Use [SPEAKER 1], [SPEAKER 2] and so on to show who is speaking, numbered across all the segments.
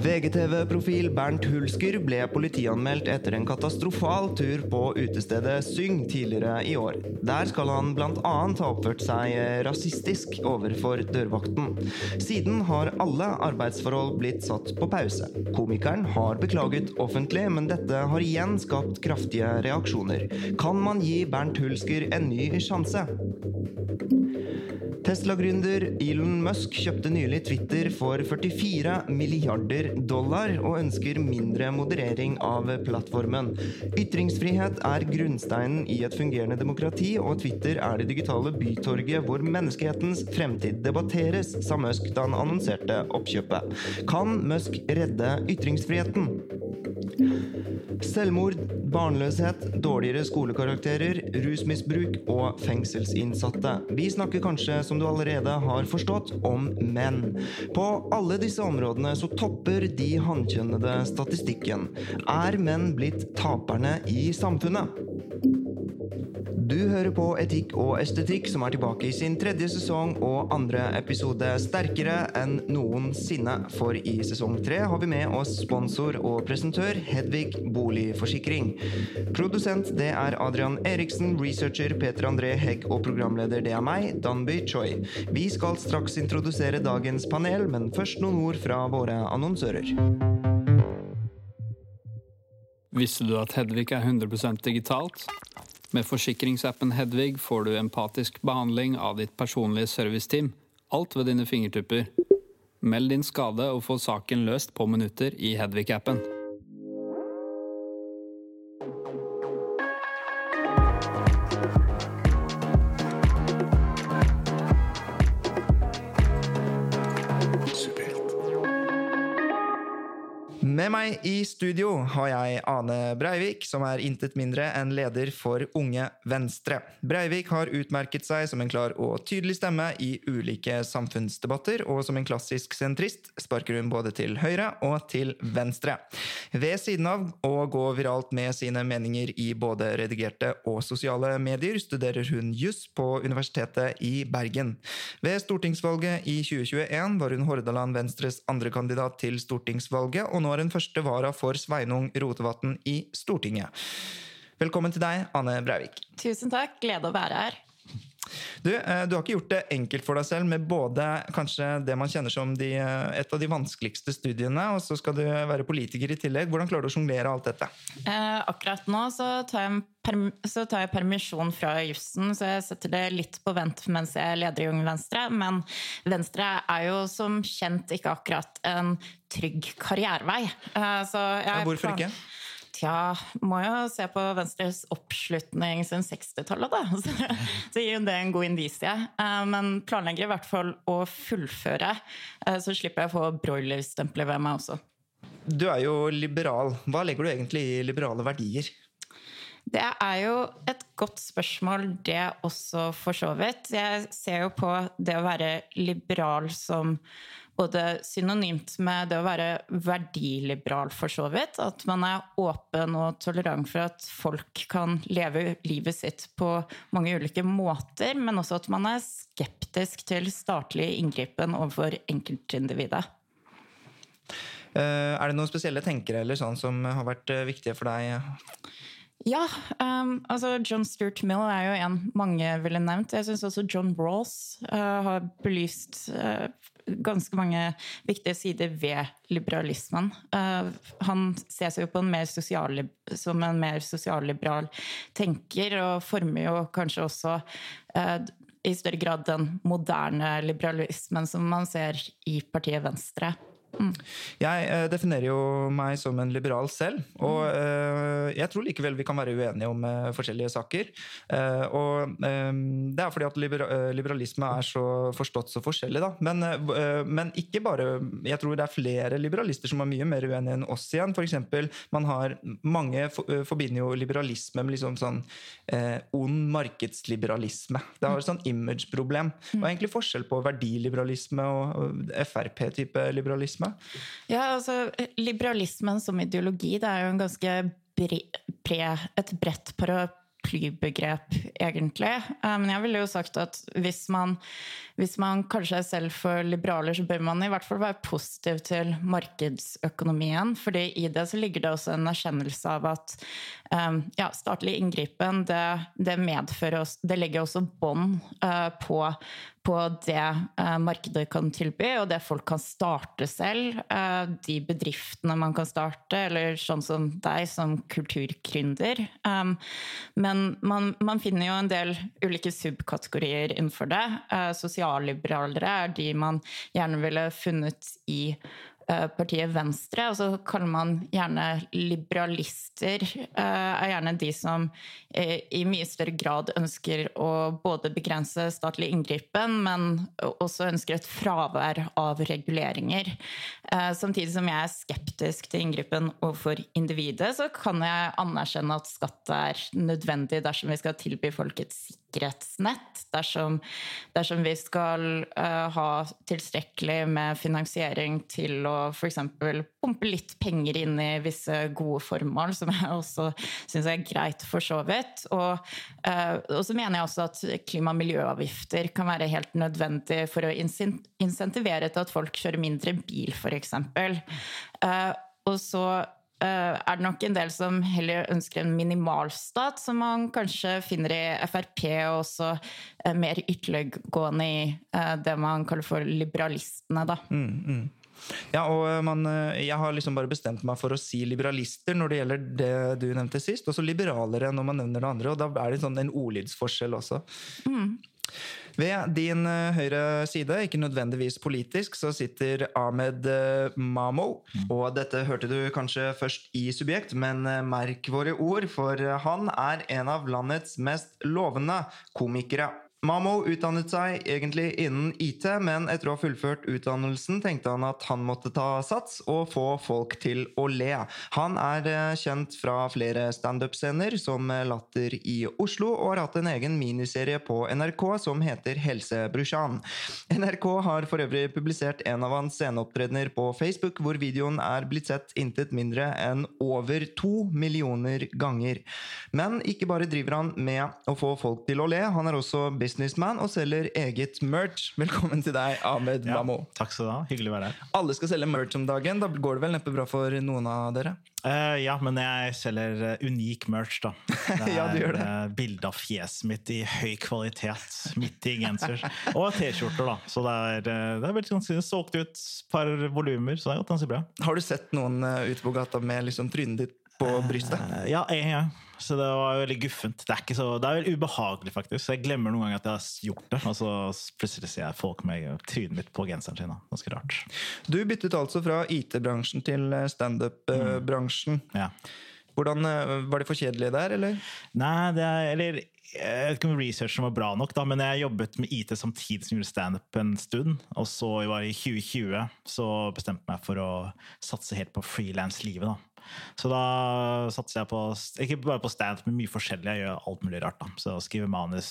[SPEAKER 1] VGTV-profil Bernt Hulsker ble politianmeldt etter en katastrofal tur på utestedet Syng tidligere i år. Der skal han bl.a. ha oppført seg rasistisk overfor dørvakten. Siden har alle arbeidsforhold blitt satt på pause. Komikeren har beklaget offentlig, men dette har igjen skapt kraftige reaksjoner. Kan man gi Bernt Hulsker en ny sjanse? Tesla-gründer Elon Musk kjøpte nylig Twitter for 44 milliarder dollar og ønsker mindre moderering av plattformen. Ytringsfrihet er grunnsteinen i et fungerende demokrati, og Twitter er det digitale bytorget hvor menneskehetens fremtid debatteres, sa Musk da han annonserte oppkjøpet. Kan Musk redde ytringsfriheten? Selvmord, barnløshet, dårligere skolekarakterer, rusmisbruk og fengselsinnsatte. Vi snakker kanskje, som du allerede har forstått, om menn. På alle disse områdene så topper de hankjønnede statistikken. Er menn blitt taperne i samfunnet? Du hører på Etikk og estetikk, som er tilbake i sin tredje sesong og andre episode sterkere enn noensinne. For i sesong tre har vi med oss sponsor og presentør Hedvig Boligforsikring. Produsent det er Adrian Eriksen, researcher Peter André Hegg og programleder det er meg, Danby Choi. Vi skal straks introdusere dagens panel, men først noen ord fra våre annonsører.
[SPEAKER 2] Visste du at Hedvig er 100% digitalt? Med forsikringsappen Hedvig får du empatisk behandling av ditt personlige serviceteam. Alt ved dine fingertupper. Meld din skade og få saken løst på minutter i Hedvig-appen.
[SPEAKER 1] Med meg i studio har jeg Ane Breivik, som er intet mindre enn leder for Unge Venstre. Breivik har utmerket seg som en klar og tydelig stemme i ulike samfunnsdebatter, og som en klassisk sentrist sparker hun både til høyre og til venstre. Ved siden av å gå viralt med sine meninger i både redigerte og sosiale medier, studerer hun juss på Universitetet i Bergen. Ved stortingsvalget i 2021 var hun Hordaland Venstres andrekandidat til stortingsvalget, og nå er hun første vara for Sveinung Rotevatn i Stortinget. Velkommen til deg, Anne Breivik.
[SPEAKER 3] Tusen takk. Glede å være her.
[SPEAKER 1] Du, eh, du har ikke gjort det enkelt for deg selv med både kanskje det man kjenner som de, eh, et av de vanskeligste studiene, og så skal du være politiker i tillegg. Hvordan klarer du å sjonglere alt dette?
[SPEAKER 3] Eh, akkurat nå så tar, jeg så tar jeg permisjon fra jussen, så jeg setter det litt på vent mens jeg leder i Unge Venstre. Men Venstre er jo som kjent ikke akkurat en trygg karrierevei. Eh,
[SPEAKER 1] Ja, hvorfor ikke?
[SPEAKER 3] Tja, må jo se på Venstres oppslutning siden 60-tallet, da. Så, så gir jo det en god indisie. Eh, Men planlegger i hvert fall å fullføre, eh, så slipper jeg å få broilerstempelet ved meg også.
[SPEAKER 1] Du er jo liberal. Hva legger du egentlig i liberale verdier?
[SPEAKER 3] Det er jo et godt spørsmål, det også, for så vidt. Jeg ser jo på det å være liberal som både synonymt med det å være verdiliberal, for så vidt. At man er åpen og tolerant for at folk kan leve livet sitt på mange ulike måter, men også at man er skeptisk til statlig inngripen overfor enkeltindividet.
[SPEAKER 1] Eh, Er det noen spesielle tenkere eller sånn som har vært eh, viktige for deg?
[SPEAKER 3] Ja, um, altså John Stuart Mill er jo en mange ville nevnt. Jeg syns også John Rawls uh, har belyst uh, ganske mange viktige sider ved liberalismen. Uh, han ses jo på en mer sosial, som en mer sosialliberal tenker, og former jo kanskje også uh, i større grad den moderne liberalismen som man ser i partiet Venstre.
[SPEAKER 1] Jeg eh, definerer jo meg som en liberal selv, og eh, jeg tror likevel vi kan være uenige om eh, forskjellige saker. Eh, og eh, Det er fordi at libera eh, liberalisme er så forstått så forskjellig, da. Men, men ikke bare Jeg tror det er flere liberalister som er mye mer uenige enn oss igjen. For eksempel, man har Mange for, forbinder jo liberalisme med liksom sånn ond markedsliberalisme. Det har et sånn imageproblem. Det er egentlig forskjell på verdiliberalisme og Frp-type liberalisme?
[SPEAKER 3] Ja, altså Liberalismen som ideologi det er jo en ganske bre, bre, et bredt paraplybegrep, egentlig. Eh, Men jeg ville jo sagt at hvis man, hvis man kanskje er selv for liberaler, så bør man i hvert fall være positiv til markedsøkonomien. fordi i det så ligger det også en erkjennelse av at um, ja, statlig inngripen det, det medfører oss, det legger også bånd uh, på på det eh, markedet kan tilby, og det folk kan starte selv. Eh, de bedriftene man kan starte, eller sånn som deg som kulturgründer. Um, men man, man, finner jo en del ulike subkategorier innenfor det. Eh, sosialliberalere er de man gjerne ville funnet i partiet Venstre, og så kaller man gjerne liberalister, er gjerne de som i mye større grad ønsker å både begrense statlig inngripen, men også ønsker et fravær av reguleringer. Samtidig som jeg er skeptisk til inngripen overfor individet, så kan jeg anerkjenne at skatt er nødvendig dersom vi skal tilby folk et sikkerhetsnett, dersom, dersom vi skal ha tilstrekkelig med finansiering til å f.eks. pumpe litt penger inn i visse gode formål, som jeg også syns er greit for så vidt. Og, uh, og, så mener jeg også at klima- og miljøavgifter kan være helt nødvendig for å insentivere til at folk kjører mindre bil, f.eks. Uh, og så uh, er det nok en del som heller ønsker en minimalstat, som man kanskje finner i Frp, og også uh, mer ytterliggående i uh, det man kaller for liberalistene. da.
[SPEAKER 1] Mm, mm. Ja, og man, Jeg har liksom bare bestemt meg for å si liberalister når det gjelder det du nevnte sist, og så liberalere når man nevner det andre. og Da er det sånn en ordlydsforskjell også.
[SPEAKER 3] Mm.
[SPEAKER 1] Ved din høyre side, ikke nødvendigvis politisk, så sitter Ahmed Mamo. Og dette hørte du kanskje først i Subjekt, men merk våre ord, for han er en av landets mest lovende komikere. Mamo utdannet seg egentlig innen IT, men etter å ha fullført utdannelsen tenkte han at han måtte ta sats og få folk til å le. Han er kjent fra flere standup-scener, som Latter i Oslo, og har hatt en egen miniserie på NRK som heter Helsebrusjan. NRK har for øvrig publisert en av hans sceneopptredener på Facebook, hvor videoen er blitt sett intet mindre enn over to millioner ganger. Men ikke bare driver han med å få folk til å le, han er også businessman og selger eget merch. Velkommen til deg, Ahmed
[SPEAKER 4] Ja,
[SPEAKER 1] Mamo.
[SPEAKER 4] takk skal du ha. Hyggelig å være her.
[SPEAKER 1] Alle skal selge merch om dagen. Da går det vel neppe bra for noen av dere?
[SPEAKER 4] Uh, ja, men jeg selger uh, unik merch, da. Det er
[SPEAKER 1] Ja, du gjør det.
[SPEAKER 4] Uh, bilde av fjeset mitt i høy kvalitet, midt i genser. Og T-skjorter, da. Så det er, uh, det er veldig ganske solgt ut et par volumer, så det er ganske bra.
[SPEAKER 1] Har du sett noen uh, ute på gata med liksom trynet ditt på brystet?
[SPEAKER 4] Ja, jeg, gang. Så det var veldig guffent. Det er, så, det er veldig ubehagelig, faktisk. Så jeg glemmer noen ganger at jeg har gjort det, og så plutselig ser jeg folk med trynet mitt på genseren sin. Ganske rart.
[SPEAKER 1] Du byttet altså fra IT-bransjen til eh, standup-bransjen.
[SPEAKER 4] Ja.
[SPEAKER 1] Hvordan eh, Var det for kjedelig der, eller?
[SPEAKER 4] Nei, det er, eller jeg vet ikke om researchen var bra nok, da, men jeg jobbet med IT samtidig som jeg gjorde standup en stund. Og så var det i 2020 så bestemte jeg meg for å satse helt på frilanslivet. Så da satser jeg på ikke bare på standup, men mye forskjellig. Jeg gjør alt mulig rart. da. Så skriver manus.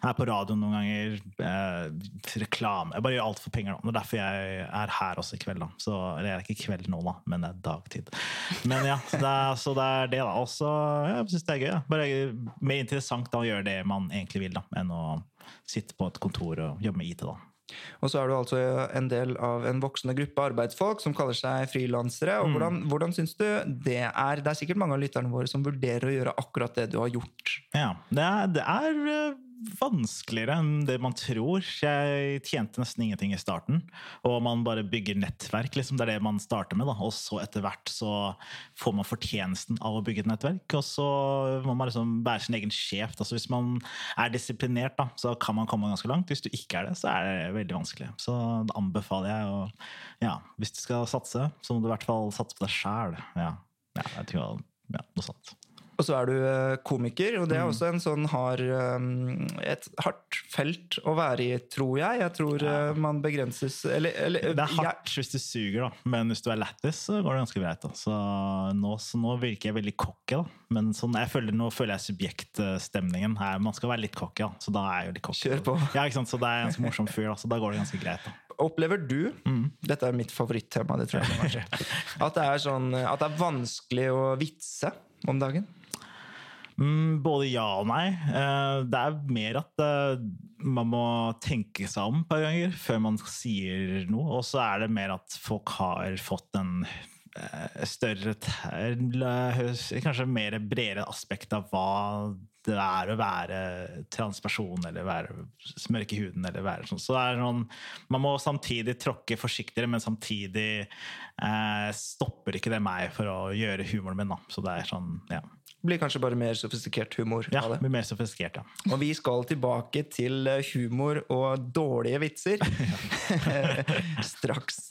[SPEAKER 4] Jeg er på radioen noen ganger. Eh, reklame. Jeg bare gjør alt for penger nå. Det er derfor jeg er her også i kveld. da. Så, eller jeg er ikke kveld nå, da, men det er dagtid. Men ja, det så det, er det, da. Og så ja, syns det er gøy. Da. Bare mer interessant da, å gjøre det man egentlig vil, da, enn å sitte på et kontor og jobbe med IT. da.
[SPEAKER 1] Og så er du altså en del av en voksende gruppe arbeidsfolk som kaller seg frilansere. Og hvordan, hvordan syns du det er? Det er sikkert mange av lytterne våre som vurderer å gjøre akkurat det du har gjort.
[SPEAKER 4] Ja, det er, det er eh, vanskeligere enn det man tror. Jeg tjente nesten ingenting i starten. Og man bare bygger nettverk. liksom Det er det man starter med. da. Og så etter hvert så får man fortjenesten av å bygge et nettverk. Og så må man liksom være sin egen sjef. Altså Hvis man er disiplinert, da, så kan man komme ganske langt. Hvis du ikke er det, så er det veldig vanskelig. Så da anbefaler jeg å ja, Hvis du skal satse, så må du i hvert fall satse på deg sjæl. Ja. ja, jeg tror ja, noe sånt.
[SPEAKER 1] Og så er du eh, komiker, og det er også en sånn hard, um, et hardt felt å være i, tror jeg. Jeg tror ja. man begrenses eller, eller,
[SPEAKER 4] Det er hardt hvis du suger, da. men hvis du er lættis, så går det ganske greit. da. Så nå, så nå virker jeg veldig cocky, da. Men sånn, jeg føler, nå føler jeg subjektstemningen. her. Man skal være litt cocky, da. så da er jeg jo litt cocky.
[SPEAKER 1] Kjør på.
[SPEAKER 4] Ja, ikke sant? Så det er en ganske morsom fyr, da. så da går det ganske greit. da.
[SPEAKER 1] Opplever du Dette er mitt favorittema, det tror jeg. At det, er sånn, at det er vanskelig å vitse om dagen?
[SPEAKER 4] Mm, både ja og nei. Eh, det er mer at eh, man må tenke seg om et par ganger før man sier noe. Og så er det mer at folk har fått en større Kanskje mer bredere aspekt av hva det er å være transperson eller være smørk i huden. eller være sånn. Så det er sånn, Man må samtidig tråkke forsiktigere, men samtidig eh, stopper ikke det meg for å gjøre humoren min. da. Så det er sånn, ja.
[SPEAKER 1] Blir kanskje bare mer sofistikert humor
[SPEAKER 4] Ja,
[SPEAKER 1] det.
[SPEAKER 4] blir mer sofistikert, ja.
[SPEAKER 1] Og vi skal tilbake til eh, humor og dårlige vitser straks.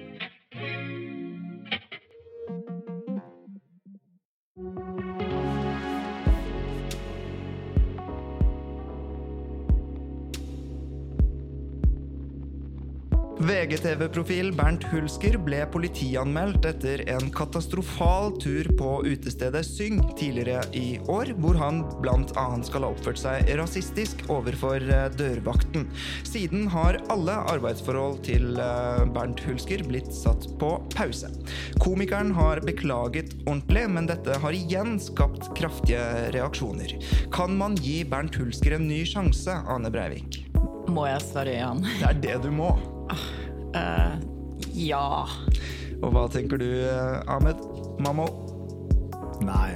[SPEAKER 1] VGTV-profil Bernt Hulsker ble politianmeldt etter en katastrofal tur på utestedet Syng tidligere i år, hvor han bl.a. skal ha oppført seg rasistisk overfor eh, dørvakten. Siden har alle arbeidsforhold til eh, Bernt Hulsker blitt satt på pause. Komikeren har beklaget ordentlig, men dette har igjen skapt kraftige reaksjoner. Kan man gi Bernt Hulsker en ny sjanse, Ane Breivik?
[SPEAKER 3] Må jeg svare ja?
[SPEAKER 1] Det er det du må.
[SPEAKER 3] Eh, ja.
[SPEAKER 1] Og hva tenker du, eh, Ahmed? Mammo?
[SPEAKER 4] Nei.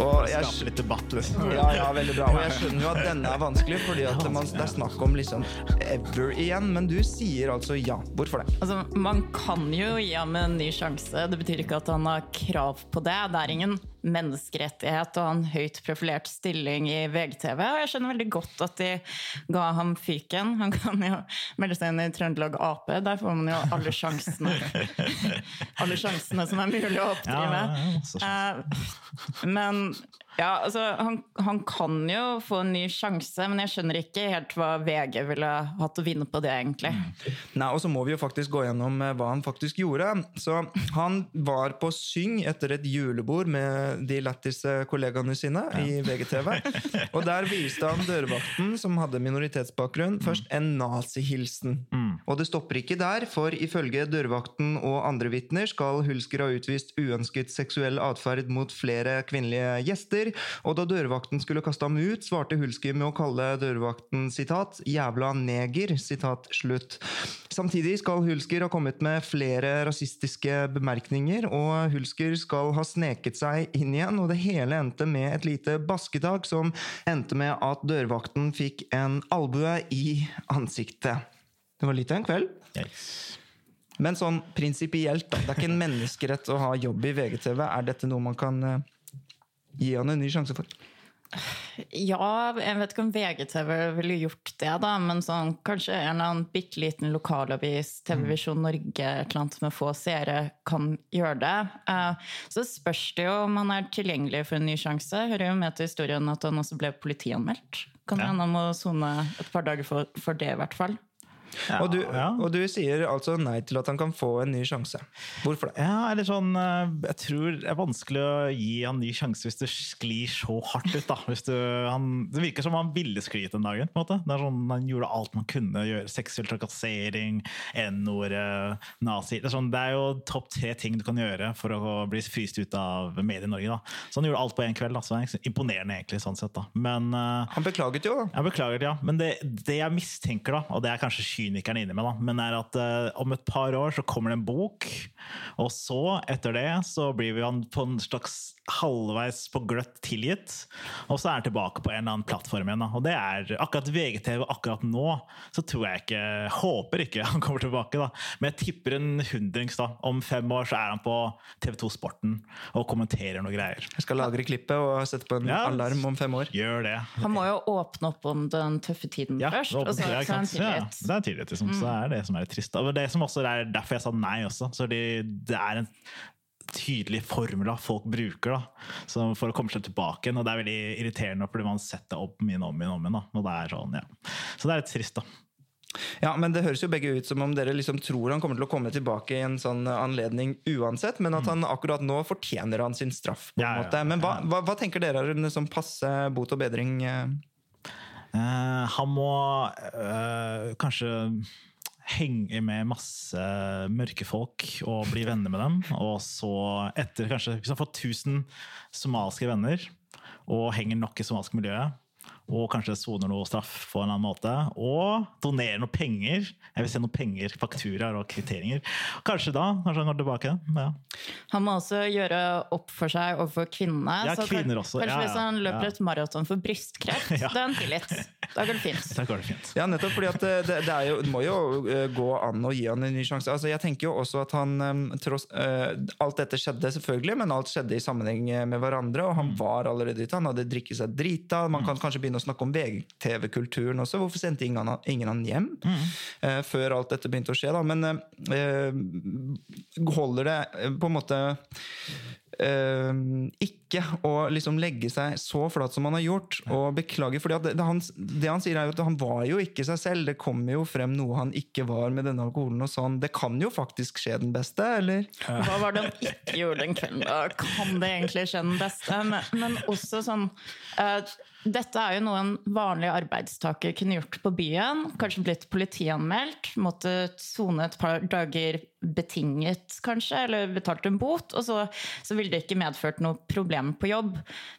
[SPEAKER 1] Og jeg,
[SPEAKER 4] Skape litt debatt, liksom.
[SPEAKER 1] ja, ja, veldig bra. Og jeg skjønner jo at denne er vanskelig, fordi at man, det er snakk om liksom ever igjen. Men du sier altså ja. Hvorfor det?
[SPEAKER 3] Altså, man kan jo gi ham en ny sjanse. Det betyr ikke at han har krav på det. Det er ingen menneskerettighet og en høyt profilert stilling i VGTV. Og jeg skjønner veldig godt at de ga ham fyken. Han kan jo melde seg inn i Trøndelag Ap. Der får man jo alle sjansene. alle sjansene som er mulig å oppdrive.
[SPEAKER 4] Ja,
[SPEAKER 3] Eh, men ja, altså, han, han kan jo få en ny sjanse, men jeg skjønner ikke helt hva VG ville hatt å vinne på det, egentlig.
[SPEAKER 1] Nei, Og så må vi jo faktisk gå gjennom eh, hva han faktisk gjorde. Så Han var på Syng etter et julebord med de lættise kollegaene sine i VGTV. Og der viste han dørvakten, som hadde minoritetsbakgrunn, først en nazihilsen. Og det stopper ikke der, for ifølge dørvakten og andre vitner skal Hulsker ha utvist uønsket seksuell atferd mot flere kvinnelige gjester. Og da dørvakten skulle kaste ham ut, svarte Hulsker med å kalle dørvakten sitat 'jævla neger'. sitat slutt. Samtidig skal Hulsker ha kommet med flere rasistiske bemerkninger, og Hulsker skal ha sneket seg inn igjen, og det hele endte med et lite basketak som endte med at dørvakten fikk en albue i ansiktet. Det var litt av en kveld.
[SPEAKER 4] Yes.
[SPEAKER 1] Men sånn prinsipielt, da. Det er ikke en menneskerett å ha jobb i VGTV. Er dette noe man kan eh, gi han en ny sjanse for?
[SPEAKER 3] Ja, jeg vet ikke om VGTV ville gjort det, da, men sånn, kanskje en eller annen bitte liten lokalavis, TV-Visjon Norge, et eller annet med få seere, kan gjøre det. Eh, Så spørs det jo om han er tilgjengelig for en ny sjanse. Hører jo med til historien at han også ble politianmeldt. Kan
[SPEAKER 4] Ja.
[SPEAKER 3] hende han må sone et par dager for, for det, i hvert fall.
[SPEAKER 4] Ja,
[SPEAKER 1] Og, du,
[SPEAKER 4] ja.
[SPEAKER 1] og du sier altså nei til at han kan få en ny sjanse. Hvorfor det?
[SPEAKER 4] Ja, eller sånn eh, Jeg tror det er vanskelig å gi han ny sjanse hvis du sklir så hardt ut. da hvis du, han, Det virker som han ville skli ut den dagen. på en måte Det er sånn Han gjorde alt man kunne gjøre. Seksuell trakassering, N-ordet, nazi det er, sånn, det er jo topp tre ting du kan gjøre for å bli fryst ut av Medie-Norge. da Så han gjorde alt på én kveld. da Så det er imponerende, egentlig. sånn sett da Men eh,
[SPEAKER 1] Han beklaget jo, da.
[SPEAKER 4] jeg beklager, ja. Men det, det jeg mistenker, da, og det er kanskje kynikeren inni meg, da, men er at uh, om et par år så kommer det en bok, og så, etter det, så blir vi på en slags halvveis på gløtt tilgitt, og så er han tilbake på en eller annen plattform igjen. Da. Og det er akkurat VGTV akkurat nå, så tror jeg ikke Håper ikke han kommer tilbake, da. Men jeg tipper en hundrings, da. Om fem år så er han på TV2 Sporten og kommenterer noe greier.
[SPEAKER 1] Jeg skal lagre klippet og sette på en
[SPEAKER 4] Ja.
[SPEAKER 1] alarm om fem år.
[SPEAKER 4] Gjør det.
[SPEAKER 3] Han må jo åpne opp om den tøffe tiden
[SPEAKER 4] Ja,
[SPEAKER 3] først, og så
[SPEAKER 4] er,
[SPEAKER 3] han
[SPEAKER 4] tilgitt. ja, det er tilgitt, liksom. Så er det som er litt trist. Og det som også er derfor jeg sa nei også. Så det, det er en tydelig formler folk bruker da, for å komme seg tilbake igjen. Og det er veldig irriterende, fordi man setter opp min om igjen om igjen. Og det er sånn, ja. Så det er litt trist, da.
[SPEAKER 1] Ja, men Det høres jo begge ut som om dere liksom tror han kommer til å komme tilbake i en sånn anledning uansett, men at han akkurat nå fortjener han sin straff. på en
[SPEAKER 4] Mm. Ja,
[SPEAKER 1] måte. Men hva, hva, hva tenker dere er en sånn passe bot og bedring? Eh,
[SPEAKER 4] han må uh, kanskje henge med masse mørke folk og bli venner med dem. Og så, etter kanskje han får 1000 somaliske venner og henger nok i somalisk miljøet, og kanskje soner noe straff på en eller annen måte, og donerer noe penger Jeg vil se noe penger, fakturaer og kvitteringer. Kanskje da kanskje han går tilbake. Ja.
[SPEAKER 3] Han må også gjøre opp for seg overfor kvinnene.
[SPEAKER 4] Ja,
[SPEAKER 3] så
[SPEAKER 4] kvinner også.
[SPEAKER 3] Kanskje
[SPEAKER 4] Ja, ja,
[SPEAKER 3] hvis han løper
[SPEAKER 4] ja.
[SPEAKER 3] et maraton for brystkreft,
[SPEAKER 4] Ja.
[SPEAKER 3] da er han tilgitt. Da går det fint.
[SPEAKER 4] Da går det fint.
[SPEAKER 1] Ja, nettopp fordi at det, det, er jo, det må jo eh, gå an å gi han en ny sjanse. Altså, jeg tenker jo også at han eh, tross, uh, Alt dette skjedde selvfølgelig, men alt skjedde i sammenheng med hverandre, og han var allerede ute. Han hadde drikket seg drita. Man kan kanskje begynne å snakke om VGTV-kulturen også. Hvorfor sendte ingen han, ingen han hjem eh, før alt dette begynte å skje? da? Men uh, holder det eh, på en måte Uh, ikke å liksom legge seg så flat som han har gjort, og beklage. For det, det, han, det han sier er jo at han var jo ikke seg selv. Det kommer jo frem noe han ikke var med denne alkoholen. og sånn. Det kan jo faktisk skje den beste, eller?
[SPEAKER 3] Hva var det han ikke gjorde den kvelden? Kan det egentlig skje den beste? Men, men også sånn eh, Dette er jo noe en vanlig arbeidstaker kunne gjort på byen. Kanskje blitt politianmeldt. Måttet sone et par dager betinget, kanskje, eller betalt en bot. Og så, så ville det ikke medført noe problem på jobb.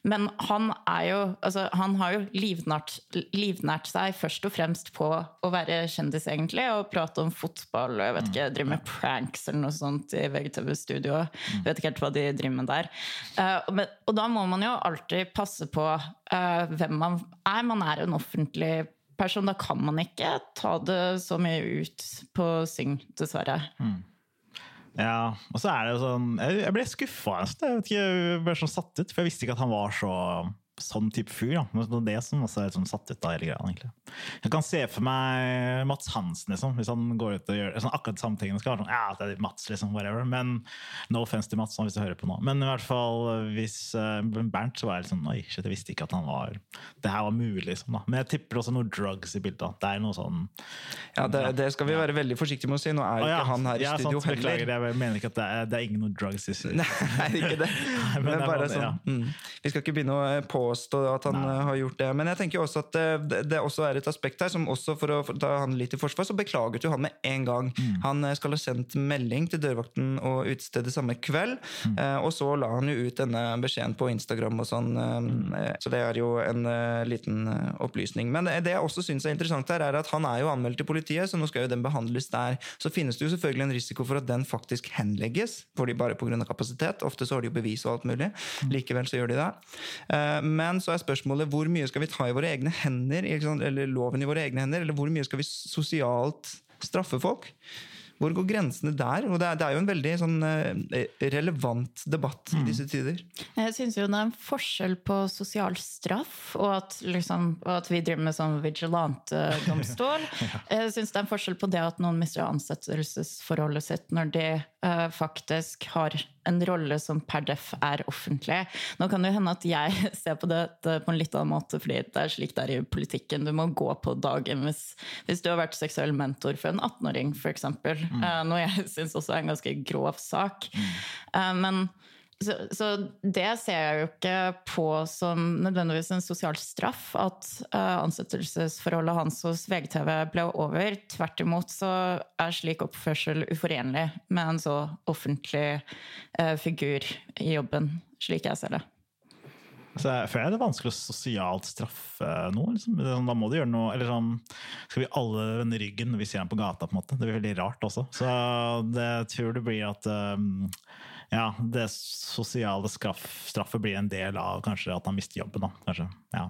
[SPEAKER 3] Men han er jo altså, Han har jo livnært, livnært seg først og fremst på å være kjendis, egentlig, og prate om fotball og jeg vet ikke, drive med pranks eller noe sånt i VGTV-studio. Vet ikke helt hva de driver med der. Uh, men, og da må man jo alltid passe på uh, hvem man er. Man er en offentlig person. Da kan man ikke ta det så mye ut på syng, dessverre.
[SPEAKER 4] Ja, og så er det jo sånn Jeg ble skuffa. ikke, jeg ble sånn satt ut, for jeg visste ikke at han var så sånn type fyr. da. Det er det som også er sånn satt ut av hele greia. egentlig. Jeg kan se for meg Mats Hansen, liksom, hvis han går ut og gjør sånn akkurat samme tingene. Skal være sånn, ja, det er Mats, liksom, whatever. Men no offense til Mats, hvis du hører på nå. Men i hvert fall hvis uh, Bernt, så var jeg sånn, Oi, shit, jeg visste ikke at han var Det her var mulig, liksom. da. Men jeg tipper også noe drugs i bildet. Det er noe sånn
[SPEAKER 1] Ja, det, det skal vi være veldig forsiktige med å si. Nå er jo
[SPEAKER 4] ja.
[SPEAKER 1] ikke han her i
[SPEAKER 4] Ja,
[SPEAKER 1] studio
[SPEAKER 4] sant, Beklager,
[SPEAKER 1] heller.
[SPEAKER 4] jeg mener ikke at det er, det er ingen noe drugs i studio.
[SPEAKER 1] Nei, ikke det.
[SPEAKER 4] men
[SPEAKER 1] Men
[SPEAKER 4] er
[SPEAKER 1] bare sånn, mm. Vi skal ikke begynne å eh, påstå at han Nei. har gjort det. Men jeg tenker også at eh, det, det også er et aspekt her som også, for å ta han litt i forsvar, så beklaget jo han med en gang. Han eh, skal ha sendt melding til dørvakten og utestedet samme kveld, eh, og så la han jo ut denne beskjeden på Instagram og sånn. Mm. Så det er jo en eh, liten eh, opplysning. Men det jeg også syns er interessant her, er at han er jo anmeldt til politiet, så nå skal jo den behandles der. Så finnes det jo selvfølgelig en risiko for at den faktisk henlegges, fordi bare pga. kapasitet. Ofte så har de jo bevis og alt mulig. Likevel så gjør de det. Eh, Men så er spørsmålet hvor mye skal vi ta i våre egne hender, eller loven i våre egne hender, eller hvor mye skal vi sosialt straffe folk? Hvor går grensene der? Og det er, det er jo en veldig sånn, eh, relevant debatt i disse tider.
[SPEAKER 3] Jeg syns jo det er en forskjell på sosial straff og at, liksom, og at vi driver med sånn vigilante-domstol. Jeg syns det er en forskjell på det at noen mister ansettelsesforholdet sitt når de eh, faktisk har en rolle som per def er offentlig. Nå kan det hende at jeg ser på det på en litt annen måte, fordi det er slik det er i politikken. Du må gå på dagen hvis, hvis du har vært seksuell mentor for en 18-åring, f.eks. Mm. noe jeg syns også er en ganske grov sak. Eh, men så, så det ser jeg jo ikke på som nødvendigvis en sosial straff, at uh, ansettelsesforholdet hans hos VGTV ble over. Tvert imot så er slik oppførsel uforenlig med en så offentlig uh, figur i jobben, slik jeg ser det.
[SPEAKER 4] Så jeg føler det er vanskelig å sosialt straffe noe. Liksom. Sånn, Da må du gjøre noe Eller sånn Skal vi alle vende ryggen når vi ser ham på gata? på en måte? Det blir veldig rart også. Så det tror det blir at um, ja, det sosiale straff, straffet blir en del av kanskje at han mister jobben. da, kanskje, ja.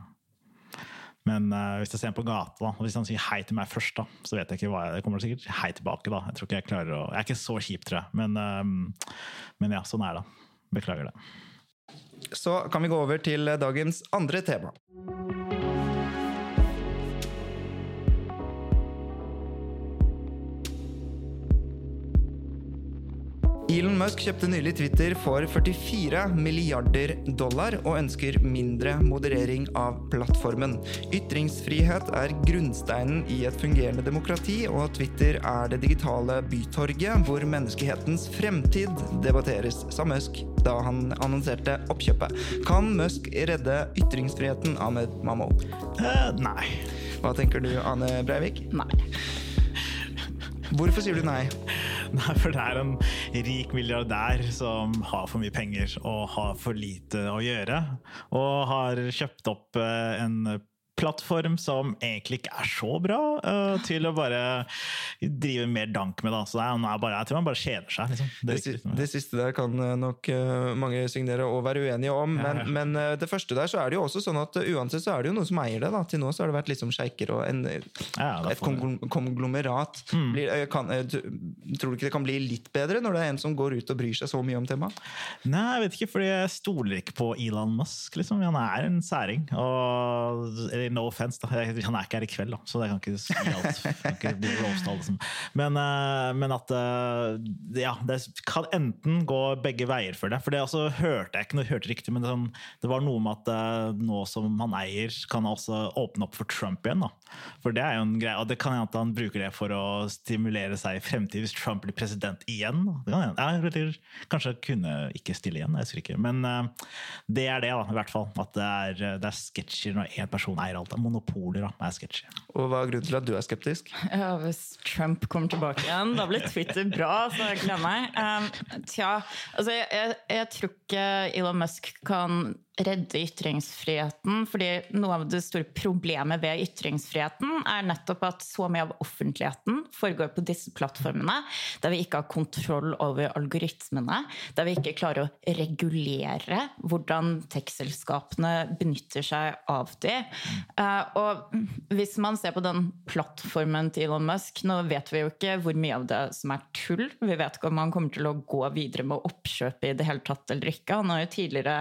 [SPEAKER 4] Men uh, hvis jeg ser ham på gata, da, og hvis han sier hei til meg først, da, så vet jeg ikke hva jeg kommer sikkert hei tilbake. da. Jeg tror ikke jeg klarer å, jeg er ikke så kjip, tror jeg. Men, um, men ja, sånn er det. Beklager det.
[SPEAKER 1] Så kan vi gå over til dagens andre tema. Elon Musk kjøpte nylig Twitter for 44 milliarder dollar og ønsker mindre moderering av plattformen. Ytringsfrihet er grunnsteinen i et fungerende demokrati, og Twitter er det digitale bytorget hvor menneskehetens fremtid debatteres, sa Musk da han annonserte oppkjøpet. Kan Musk redde ytringsfriheten, Ahmed Mammo?
[SPEAKER 4] Uh, nei.
[SPEAKER 1] Hva tenker du, Ane Breivik?
[SPEAKER 3] Nei.
[SPEAKER 1] Hvorfor sier du nei?
[SPEAKER 4] Nei, for det er en rik milliardær som har for mye penger og har for lite å gjøre. Og har kjøpt opp eh, en plattform som egentlig ikke er så bra, uh, til å bare drive mer dank med. Da. Så det er, bare, jeg tror man bare kjeder seg. Liksom.
[SPEAKER 1] Det,
[SPEAKER 4] Det,
[SPEAKER 1] det siste der kan eh, nok uh, mange signere og være uenige om,
[SPEAKER 4] Ja,
[SPEAKER 1] men,
[SPEAKER 4] ja.
[SPEAKER 1] men uh, det første der så er det jo også sånn at uansett så er det jo noen som eier det. da. Til nå så har det vært liksom sjeiker og en,
[SPEAKER 4] ja,
[SPEAKER 1] et konglomerat.
[SPEAKER 4] Mm.
[SPEAKER 1] Blir, kan, tror du ikke det kan bli litt bedre når det er en som går ut og bryr seg så mye om temaet?
[SPEAKER 4] Nei, jeg vet ikke, fordi jeg stoler ikke på Elon Musk. Liksom. Han er en særing. Og, no offense, da. Han er ikke her i kveld, da, så jeg kan ikke si alt. Ikke bli alle som- Men, eh, men at eh, ja, det kan enten gå begge veier for det. For det også hørte jeg ikke noe hørte riktig, men det, sånn, det var noe med at eh, nå som han eier, kan han også åpne opp for Trump igjen. da. For det er jo en greie, og det kan hende at han bruker det for å stimulere seg i fremtiden hvis Trump blir president igjen. Kan. Ja, kanskje kunne ikke stille igjen, jeg husker ikke. Men det er det, da, i hvert fall. At det er, det er sketsjer når én person eier alt. av Monopoler da, er sketchy.
[SPEAKER 1] Og hva er grunnen til at du er skeptisk?
[SPEAKER 3] Ja, hvis Trump kommer tilbake igjen, da blir Twitter bra, så jeg gleder meg. Um, tja, altså jeg, jeg, jeg tror ikke Elon Musk kan redde ytringsfriheten, fordi noe av det store problemet ved ytringsfriheten er nettopp at så mye av offentligheten foregår på disse plattformene, der vi ikke har kontroll over algoritmene, der vi ikke klarer å regulere hvordan tekstselskapene benytter seg av de. Eh, Og hvis man ser på den plattformen til Elon Musk, nå vet vi jo ikke hvor mye av det som er tull. Vi vet ikke om han kommer til å gå videre med oppkjøpet i det hele tatt eller ikke. Han har jo tidligere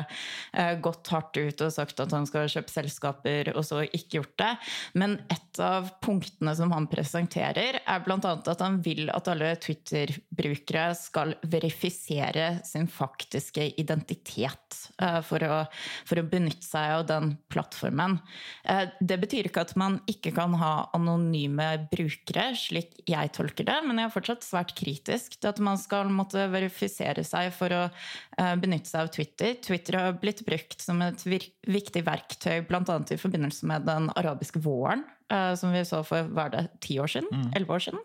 [SPEAKER 3] eh, gått hardt ut og sagt at han skal kjøpe selskaper, og så ikke gjort det. Men et av punktene som han presenterer, er bl.a. at han vil at alle Twitter-brukere skal verifisere sin faktiske identitet eh, for å, for å benytte seg av den plattformen. Eh, Det betyr ikke at man ikke kan ha anonyme brukere, slik jeg tolker det, men jeg er fortsatt svært kritisk til at man skal måtte verifisere seg for å eh, benytte seg av Twitter. Twitter har blitt brukt som et viktig verktøy bl.a. i forbindelse med den arabiske våren, som vi så for hva er det, ti år siden? Elleve år siden.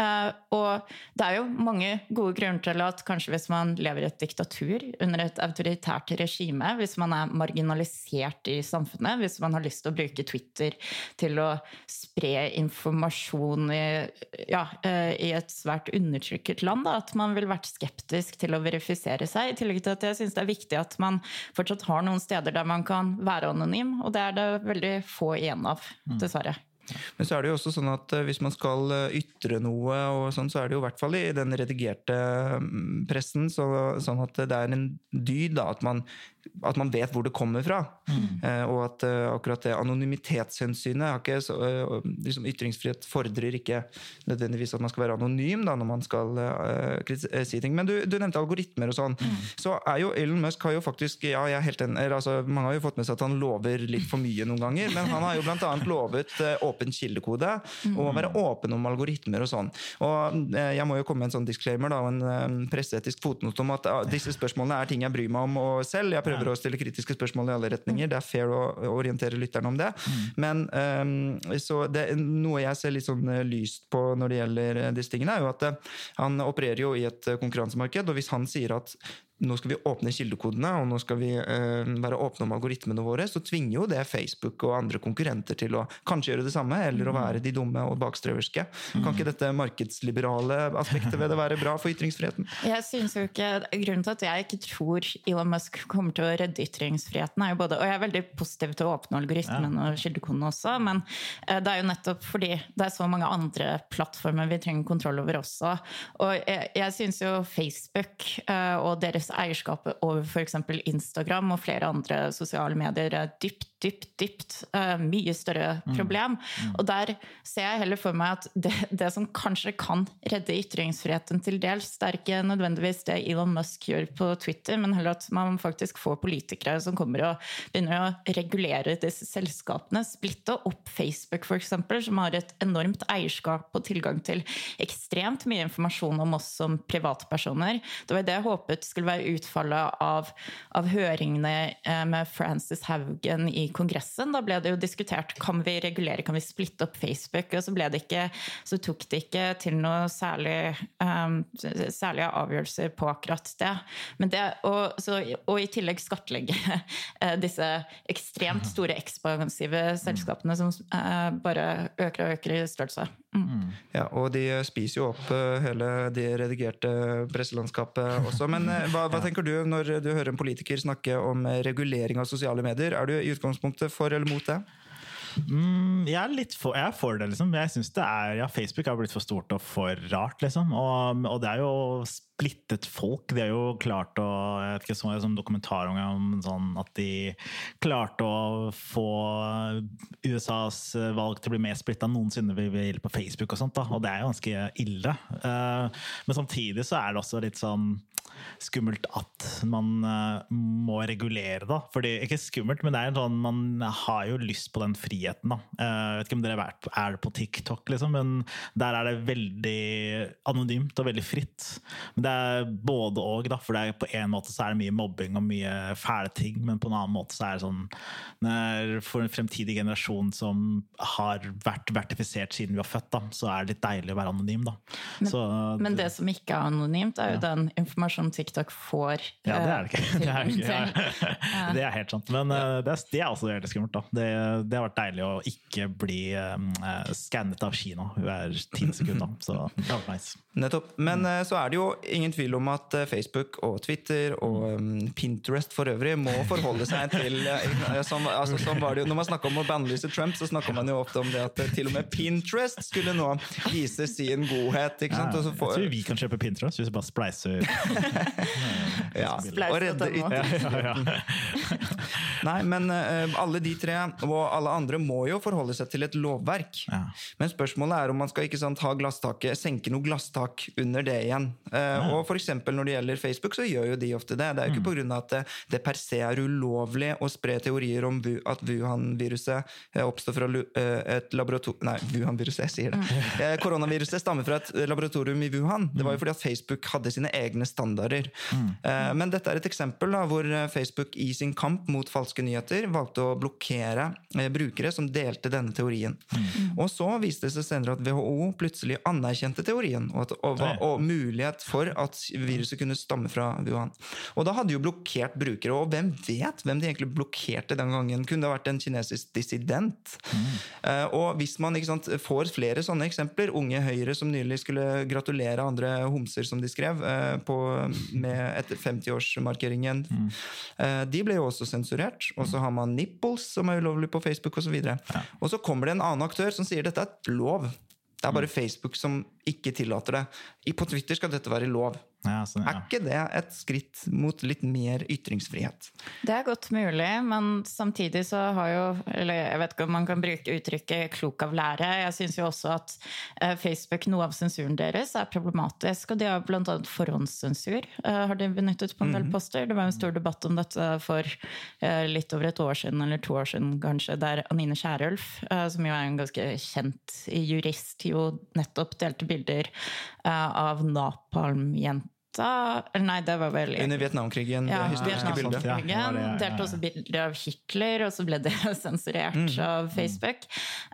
[SPEAKER 3] Eh, og det er jo mange gode grunner til at kanskje hvis man lever i et diktatur, under et autoritært regime, hvis man er marginalisert i samfunnet, hvis man har lyst til å bruke Twitter til å spre informasjon i, ja, eh, i et svært undertrykket land, da, at man ville vært skeptisk til å verifisere seg. I tillegg til at jeg syns det er viktig at man fortsatt har noen steder der man kan være anonym, og det er det veldig få igjen av, dessverre.
[SPEAKER 1] Men så er det jo også sånn at eh, hvis man skal eh, ytre noe, sånn, så er det jo i hvert fall i den redigerte mm, pressen så, sånn at det er en dyd da, at man, at man vet hvor det kommer fra. Eh, og at eh, akkurat det anonymitetshensynet har ikke så, eh, liksom Ytringsfrihet fordrer ikke nødvendigvis at man skal være anonym da, når man skal eh, si ting. Men du, du nevnte algoritmer og sånn. Så er jo Elon Musk har jo faktisk ja, jeg er helt en, altså, Mange har jo fått med seg at han lover litt for mye noen ganger, men han har jo annet lovet åpen kildekode og å være åpen om algoritmer og sånn. Og Jeg må jo komme med en sånn disclaimer da, og en presseetisk fotnote om at ah, disse spørsmålene er ting jeg bryr meg om og selv. Jeg prøver å stille kritiske spørsmål i alle retninger. Det er fair å orientere lytterne om det. Men eh, så det, noe jeg ser litt sånn eh, lyst på når det gjelder eh, disse tingene, er jo at eh, han opererer jo i et konkurransemarked, og hvis han sier at nå skal vi åpne kildekodene og nå skal vi eh, være åpne om algoritmene våre, så tvinger jo det Facebook og andre konkurrenter til å kanskje gjøre det samme, eller å være de dumme og bakstreverske. Kan ikke dette markedsliberale aspektet ved det være bra for ytringsfriheten?
[SPEAKER 3] Jeg synes jo ikke, Grunnen til at jeg ikke tror Elon Musk kommer til å redde ytringsfriheten, er jo både Og jeg er veldig positiv til å åpne algoritmen og kildekodene også, men eh, det er jo nettopp fordi det er så mange andre plattformer vi trenger kontroll over også. Og jeg, jeg synes jo Facebook eh, og deres eierskapet over f.eks. Instagram og flere andre sosiale medier er dypt, dypt, dypt uh, mye større problem. Mm. Mm. Og der ser jeg heller for meg at det, det, som kanskje kan redde ytringsfriheten til dels, det er ikke nødvendigvis det Elon Musk gjør på Twitter, men heller at man faktisk får politikere som kommer og begynner å regulere disse selskapene. Splitte opp Facebook, f.eks., som har et enormt eierskap og tilgang til ekstremt mye informasjon om oss som privatpersoner. Det var det jeg håpet skulle være utfallet av, av høringene eh, med Frances Haugen i Kongressen. Da ble det jo diskutert kan vi regulere, kan vi splitte opp Facebook. Og så, det ikke, så tok det ikke til noe særlig um, særlige avgjørelser på akkurat det. det og, så, og, i tillegg skattlegge eh, disse ekstremt store, ekspansive selskapene som uh, bare øker og øker i størrelse.
[SPEAKER 1] Mm. Ja, og de spiser jo opp hele det redigerte presselandskapet også. Men hva, hva, tenker du når du hører en politiker snakke om regulering av sosiale medier? Er du i utgangspunktet for eller mot det?
[SPEAKER 4] Mm, jeg, er litt for, jeg er for det, liksom. Jeg synes det er, ja, Facebook har blitt for stort og for rart, liksom. Og, og det er jo splittet folk. De har jo klart å Jeg vet ikke, så jeg som dokumentar om sånn at de klarte å få USAs valg til å bli mer splitta noensinne ved hjelp på Facebook og sånt. da, Og det er jo ganske ille. Eh, men samtidig så er det også litt sånn skummelt at man uh, må regulere, da. Fordi, ikke skummelt, men det er sånn, man har jo lyst på den friheten, da. Uh, jeg vet ikke om dere er på TikTok, liksom, men der er det veldig anonymt og veldig fritt. Men det er både og, da. For på en måte så er det mye mobbing og mye fæle ting, men på en annen måte så er det sånn For en fremtidig generasjon som har vært vertifisert siden vi var født, da, så er det litt deilig å være anonym, da.
[SPEAKER 3] Men, så, men det som ikke er anonymt, er jo ja. den informasjonen TikTok får.
[SPEAKER 4] Ja, det er det ikke. Det er, ikke, det er helt sant. Men uh, det, er, det, er, også veldig skummelt. da. Det, det, har vært deilig å ikke bli um, skannet av Kina hver ti sekunder. Så det har vært nice.
[SPEAKER 1] Nettopp. Men uh, så er det jo ingen tvil om at Facebook og Twitter og um, Pinterest for øvrig må forholde seg til uh, som, altså, som var det jo, Når man snakker om å bannlyse Trump, så snakker man jo ofte om det at til og med Pinterest skulle nå vise sin godhet. ikke sant?
[SPEAKER 4] Ja, jeg tror vi kan kjøpe Pinterest hvis vi bare spleiser
[SPEAKER 1] ja. Og redde ytterligere. Nei, men uh, alle de tre og alle andre må jo forholde seg til et lovverk. Ja. Men spørsmålet er om man skal ikke sant, ha glasstaket, senke noe glasstak under det igjen. Uh, ja. Og for Når det gjelder Facebook, så gjør jo de ofte det. Det er jo ikke mm. pga. at det, det, per se er ulovlig å spre teorier om at Wuhan-viruset eh, oppstår fra et laboratorium Nei, Wuhan-viruset, jeg sier det. Mm. Koronaviruset stammer fra et laboratorium i Wuhan. Det var jo mm. fordi at Facebook hadde sine egne standarder. Mm. Men dette er et eksempel da, hvor Facebook i sin kamp mot falske nyheter valgte å blokkere eh, brukere som delte denne teorien. Mm. Og så viste det seg senere at WHO plutselig anerkjente teorien, og, at, og, og, mulighet for at viruset kunne stamme fra Wuhan. Og da hadde jo blokkert brukere, og hvem vet hvem de egentlig blokkerte den gangen? Kunne det vært en kinesisk dissident? Mm. Uh, og hvis man sant, får flere sånne eksempler, Unge Høyre som nylig skulle gratulere andre homser, som de skrev, uh, på, med etter 50-årsmarkeringen, mm. de ble jo også sensurert. Og så har man Nipples, som er ulovlig på Facebook osv. Og, så ja. og så kommer det en annen aktør som sier dette er lov. Det er bare mm. Facebook som ikke tillater det. På Twitter skal dette være lov. Ja, sånn, ja. Er ikke det et skritt mot litt mer ytringsfrihet?
[SPEAKER 3] Det er godt mulig, men samtidig så har jo Eller jeg vet ikke om man kan bruke uttrykket 'klok av lære'. Jeg syns jo også at eh, Facebook, noe av sensuren deres, er problematisk. Og de har bl.a. forhåndssensur, eh, har de benyttet på en del mhm. poster. Det var en stor debatt om dette for eh, litt over et år siden, eller to år siden kanskje, der Anine Kierulf, som jo er en ganske kjent jurist, jo nettopp delte bilder av napalmjenter Eller nei, det var vel
[SPEAKER 1] Under Vietnamkrigen.
[SPEAKER 3] ja,
[SPEAKER 1] det
[SPEAKER 4] Vietnam- Ja,
[SPEAKER 3] Vietnamkrigen.
[SPEAKER 4] det var ja,
[SPEAKER 3] Delte også bilder av Hitler, og så ble det sensurert
[SPEAKER 1] Mm.
[SPEAKER 3] av Facebook.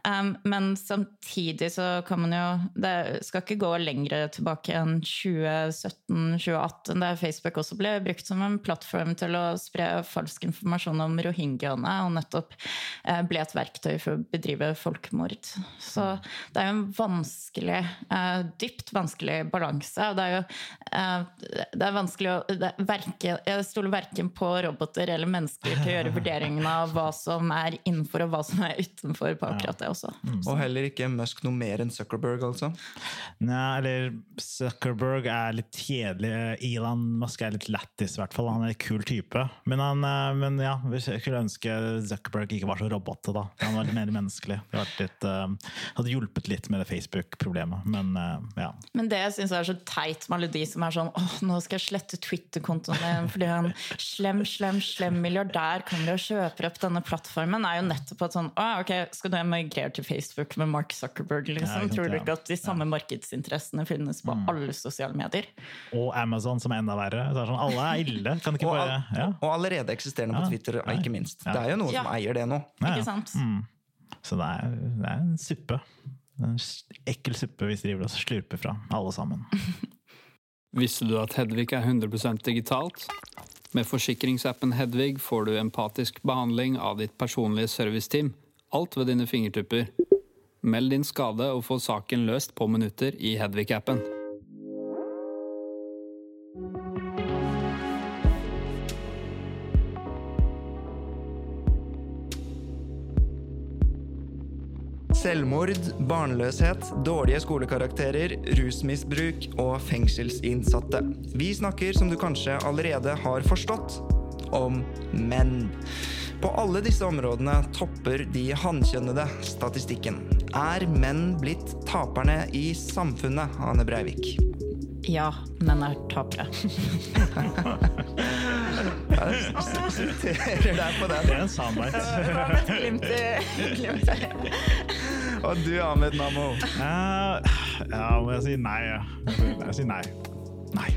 [SPEAKER 3] Um, men samtidig så kan man jo Det skal ikke gå lenger tilbake enn 2017-2018, der Facebook også ble brukt som en plattform til å spre falsk informasjon om rohingyaene, og nettopp eh, ble et verktøy for å bedrive folkemord. Så det er jo en vanskelig, eh, dypt vanskelig balanse. Og det er jo det er vanskelig å det er verke, Jeg stoler verken på roboter eller mennesker til å gjøre vurderingen av hva som er innenfor og hva som er utenfor på akkurat det også.
[SPEAKER 1] Og heller ikke Musk noe mer enn Zuckerberg, altså.
[SPEAKER 4] Nei, eller Zuckerberg er litt kjedelig. Elon Musk er litt lættis, i hvert fall. Han er en kul type. Men, han, eh, men ja, vi skulle ønske Zuckerberg ikke var så robotte, da. Han var litt mer menneskelig. Det hadde, litt, eh, hadde hjulpet litt med det Facebook-problemet. Men eh, ja.
[SPEAKER 3] Men det jeg syns er så teit de som er sånn åh, nå skal jeg slette Twitter-kontoen min fordi en slem, slem, slem milliardær kommer og kjøper opp denne plattformen, er jo nettopp at sånn å, ok, skal du emigrere til Facebook med Mark Zuckerberg, liksom?
[SPEAKER 4] ikke
[SPEAKER 3] Tror du ikke at de samme markedsinteressene finnes på alle sosiale medier?
[SPEAKER 4] Og Amazon, som er enda verre. Så er sånn, alle er ille. Kan ikke
[SPEAKER 1] Og,
[SPEAKER 4] bare
[SPEAKER 1] all,
[SPEAKER 4] ja.
[SPEAKER 1] og allerede eksisterende på Twitter, ikke minst.
[SPEAKER 4] Ja.
[SPEAKER 1] Det er jo noen
[SPEAKER 3] Ja.
[SPEAKER 1] som eier det nå.
[SPEAKER 4] Ja, ja.
[SPEAKER 3] Ikke sant?
[SPEAKER 4] Så det er, det er en suppe. En ekkel suppe vi driver og slurper fra, alle sammen.
[SPEAKER 2] Visste du at Hedvig er 100% digitalt? Med forsikringsappen Hedvig får du empatisk behandling av ditt personlige serviceteam. Alt ved dine fingertupper. Meld din skade og få saken løst på minutter i Hedvig-appen.
[SPEAKER 1] Selvmord, barnløshet, dårlige skolekarakterer, rusmisbruk og fengselsinnsatte. Vi snakker, som du kanskje allerede har forstått, om menn. På alle disse områdene topper de hankjønnede statistikken. Er menn blitt taperne i samfunnet, Ane Breivik?
[SPEAKER 3] Ja, menn er tapere.
[SPEAKER 1] Jeg siterer deg på
[SPEAKER 4] Det er en. Det
[SPEAKER 3] var et glimt i-
[SPEAKER 1] Og du, Ahmed Namo?
[SPEAKER 4] Uh, ja, må jeg si nei? ja. Jeg sier nei. Nei.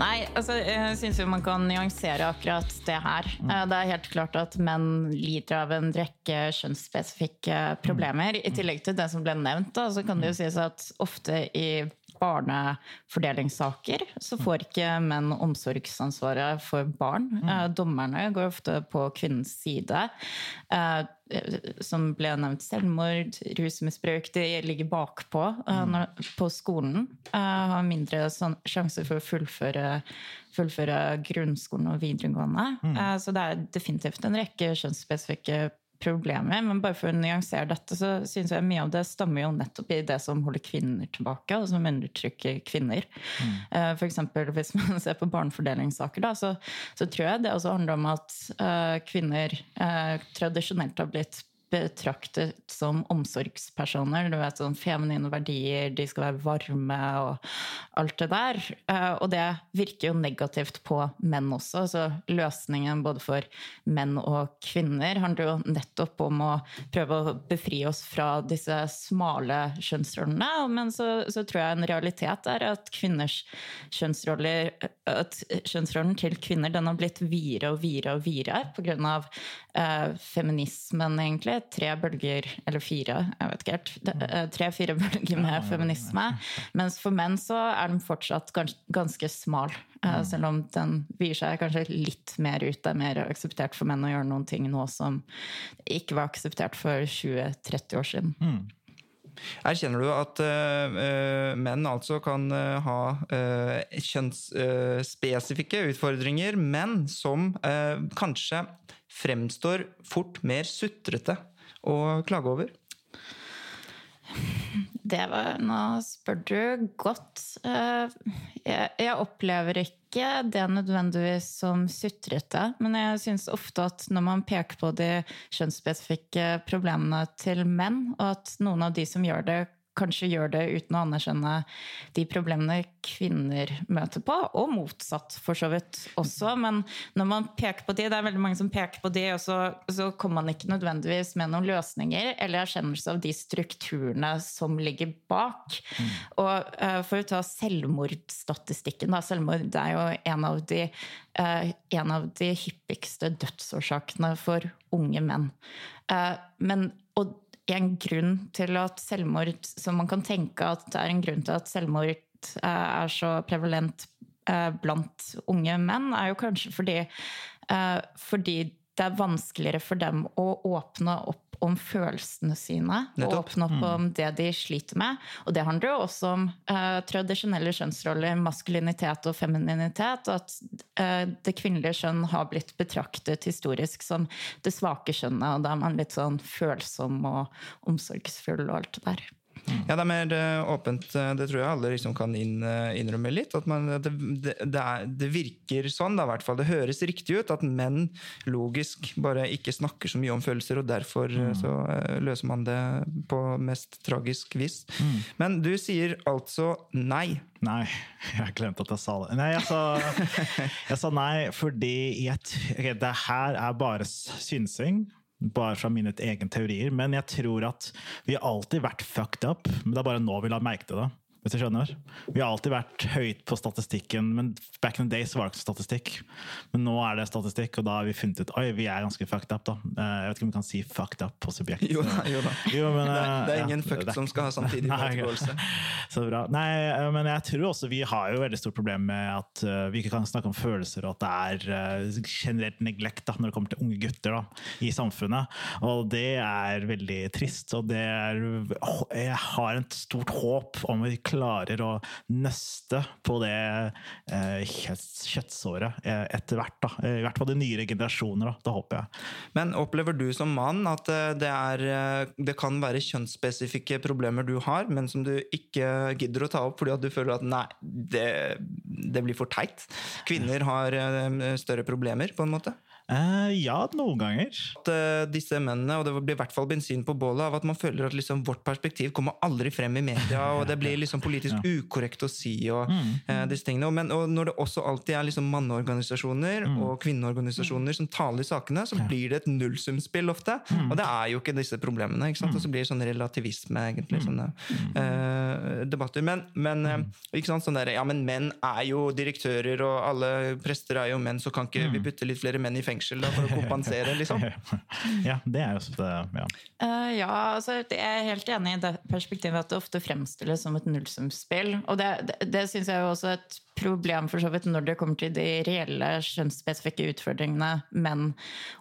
[SPEAKER 3] Nei, altså, jeg syns jo man kan nyansere akkurat det her. Eh, Det er helt klart at menn lider av en rekke kjønnsspesifikke problemer. I tillegg til det som ble nevnt, da, så kan det jo sies at ofte i barnefordelingssaker så får ikke menn omsorgsansvaret for barn. Eh, Dommerne går ofte på kvinnens side. Eh, Som ble nevnt selvmord, rusmisbruk. De ligger bakpå eh, på skolen. Har mindre sånn, sjanse for å fullføre, fullføre grunnskolen og videregående. Eh, Så det er definitivt en rekke kjønnsspesifikke problemer. Men bare for å nyansere dette, så syns jeg mye av det stammer jo nettopp i det som holder kvinner tilbake, og som undertrykker kvinner. Mm. For eksempel hvis man ser på barnefordelingssaker, da, så, så tror jeg det også handler om at eh, kvinner eh, tradisjonelt har blitt betraktet som omsorgspersoner. Du vet, sånn Feminine verdier, de skal være varme og alt det der. Eh, Og det virker jo negativt på menn også. Så løsningen både for menn og kvinner handler jo nettopp om å prøve å befri oss fra disse smale kjønnsrollene. Men så, så tror jeg en realitet er at kvinners kjønnsroller at kjønnsrollen til kvinner den har blitt videre og videre og videre pga. Eh, feminismen, egentlig. Tre bølger, eller fire, jeg vet ikke helt. Eh, Tre-fire bølger med feminisme. Mens for menn så er den fortsatt ganske smal. Eh, selv om den vier seg kanskje litt mer ut. Det er mer akseptert for menn å gjøre noen ting nå som ikke var akseptert for 20-30 år siden.
[SPEAKER 1] Erkjenner du at eh, menn altså kan uh, ha uh, kjønnsspesifikke utfordringer, men som kanskje fremstår fort mer sutrete å klage over?
[SPEAKER 3] Det var, nå spør du godt. Eh, Jeg, opplever ikke det nødvendigvis som sutrete, men jeg syns ofte at når man peker på de kjønnsspesifikke problemene til menn, og at noen av de som gjør det, kanskje gjør det uten å anerkjenne de problemene kvinner møter på, og motsatt for så vidt også. Men når man peker på de, det er veldig mange som peker på de, og så, så kommer man ikke nødvendigvis med noen løsninger eller erkjennelse av de strukturene som ligger bak. Mm. Og uh, For å ta selvmordsstatistikken, da. Selvmord er jo en av de, uh, en av de hyppigste dødsårsakene for unge menn. Uh, men, og en grunn til at selvmord Som man kan tenke at det er en grunn til at selvmord eh, er så prevalent eh, blant unge menn, er jo kanskje fordi, eh, fordi det er vanskeligere for dem å åpne opp om følelsene sine. Og åpne opp mm. om det de sliter med. Og det handler jo også om uh, tradisjonelle kjønnsroller, maskulinitet og femininitet. Og at uh, det kvinnelige kjønn har blitt betraktet historisk som det svake kjønnet. Og da er man litt sånn følsom og omsorgsfull og alt det der.
[SPEAKER 1] Ja, det er mer eh, åpent. Eh, det tror jeg alle liksom kan eh, innrømme litt. At man, det, det, det, er, det, virker sånn, da, hvert fall. Det høres riktig ut at menn logisk bare ikke snakker så mye om følelser, og derfor mm. så løser man det på mest tragisk vis. Mm. Men du sier altså nei.
[SPEAKER 4] Nei, jeg glemte at jeg sa det. Nei, jeg sa, jeg sa nei fordi jeg, det her er bare synsing bare fra mine egne teorier. Men jeg tror at vi har alltid vært fucked up, men det er bare nå vi la merke til det hvis du skjønner. Vi har alltid vært høyt på statistikken, men back in the days var det ikke statistikk. Men nå er det statistikk, og da har vi funnet ut oi, vi er ganske fucked up. da. Eh, jeg vet ikke om vi kan si fucked up på subjekt.
[SPEAKER 1] Jo da. jo da. Jo, men, det, er, det, er eh, ingen ja, fucked som skal ha samtidig måtegåelse.
[SPEAKER 4] Så bra. Nei, eh, men jeg tror også vi har jo veldig stort problem med at vi ikke kan snakke om følelser, og at det er generelt neglekt da, når det kommer til unge gutter da, i samfunnet. Og det er veldig trist, og det er Jeg har et stort håp om vi klarer å nøste på det eh, kjøttsåret eh, etter hvert. Da. Eh, I hvert fall de nyere generasjoner, da, Det håper jeg.
[SPEAKER 1] Men opplever du som mann at det, er, det kan være kjønnsspesifikke problemer du har, men som du ikke gidder å ta opp fordi at du føler at nei, det, det blir for teit? Kvinner har større problemer, på en måte?
[SPEAKER 4] Uh, ja, noen ganger.
[SPEAKER 1] At uh, disse mennene, og det blir i hvert fall bensin på bålet, av at man føler at liksom, vårt perspektiv kommer aldri frem i media, og det blir liksom politisk ja. ukorrekt å si og mm. uh, disse tingene. Men, og når det også alltid er liksom manneorganisasjoner mm. og kvinneorganisasjoner som taler i sakene, så blir det et nullsumspill ofte. Mm. Og det er jo ikke disse problemene. ikke sant? Og så blir det sånn relativisme, egentlig, mm. sånne debatter. Men, men ikke sant, sånn der, ja, men menn er jo direktører, og alle prester er jo menn, så kan ikke vi putte litt flere menn i fengsel? Fengsel da, for å kompensere, liksom?
[SPEAKER 4] ja, det er jo ja.
[SPEAKER 3] Uh, ja, altså, jeg er helt enig i det perspektivet at det ofte fremstilles som et nullsumspill. Og det, det, det syns jeg jo også et problem for så vidt når det kommer til de reelle kjønnsspesifikke utfordringene menn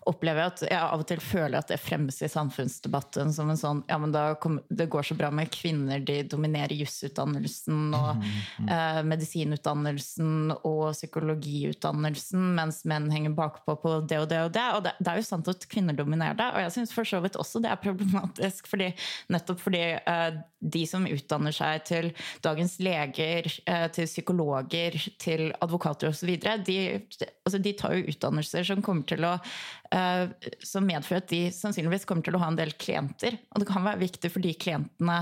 [SPEAKER 3] opplever. at Jeg av og til føler at det fremmes i samfunnsdebatten som en sånn ja, men kom, Det går så bra med kvinner, de dominerer jusutdannelsen og mm, mm. Eh, medisinutdannelsen og psykologiutdannelsen, mens menn henger bakpå på det og det og det. Og det, det er jo sant at kvinner dominerer det, og jeg syns for så vidt også det er problematisk. fordi, nettopp fordi uh, de som utdanner seg til dagens leger, uh, til psykologer, til advokater osv., de, altså de tar jo utdannelser som kommer til å som medfører at de sannsynligvis kommer til å ha en del klienter. Og det kan være viktig for de klientene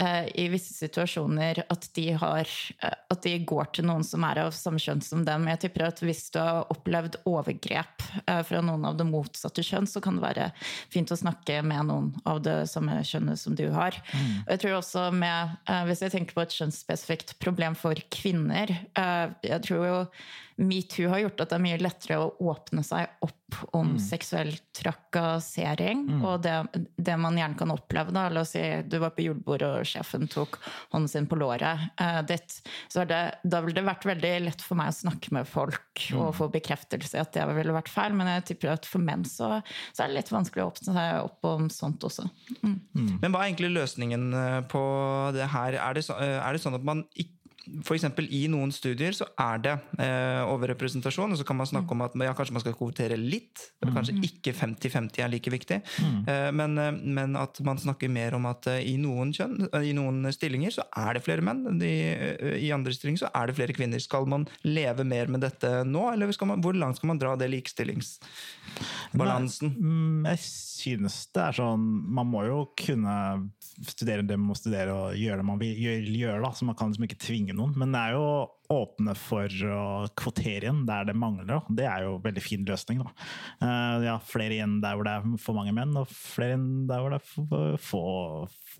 [SPEAKER 3] eh, i visse situasjoner at de, har, eh, at de går til noen som er av samme kjønn som dem. Jeg tipper at hvis du har opplevd overgrep fra noen av det motsatte kjønn, så kan det være fint å snakke med noen av det samme kjønnet som du har. Mm. Og jeg tror også med, Hvis jeg tenker på et kjønnsspesifikt problem for kvinner Jeg tror jo metoo har gjort at det er mye lettere å åpne seg opp om mm. seksuell trakassering. Mm. Og det, det, man gjerne kan oppleve, da, la oss si du var på jordbordet og sjefen tok hånden sin på låret eh, ditt, så det, da ville det vært veldig lett for meg å snakke med folk mm. og få bekreftelse i at det ville vært feil. Men jeg tipper at for menn så, så, er det litt vanskelig å åpne seg opp om sånt også. Mm.
[SPEAKER 1] Men hva er egentlig løsningen eh, på det her? Er det, så, eh, er det sånn at man ikke F.eks. i noen studier så er det eh, overrepresentasjon, og så kan man snakke om at ja, kanskje man skal kvotere litt. Kanskje ikke 50-50 er like viktig. Eh, men, eh, men at man snakker mer om at eh, i noen kjønn, eh, i noen stillinger så er det flere menn. I, I andre stillinger så er det flere kvinner. Skal man leve mer med dette nå, eller man, hvor langt skal man dra det likestillingsbalansen?
[SPEAKER 4] Mm, Jeg synes det er sånn Man må jo kunne studere det man må studere og gjøre det man vil gjøre da, så man kan liksom ikke tvinge noen. Men det er jo åpne for å kvotere igjen der det mangler. Det er jo en veldig fin løsning. Da. Eh, ja, flere igjen der hvor det er for mange menn, og flere igjen der hvor det er for få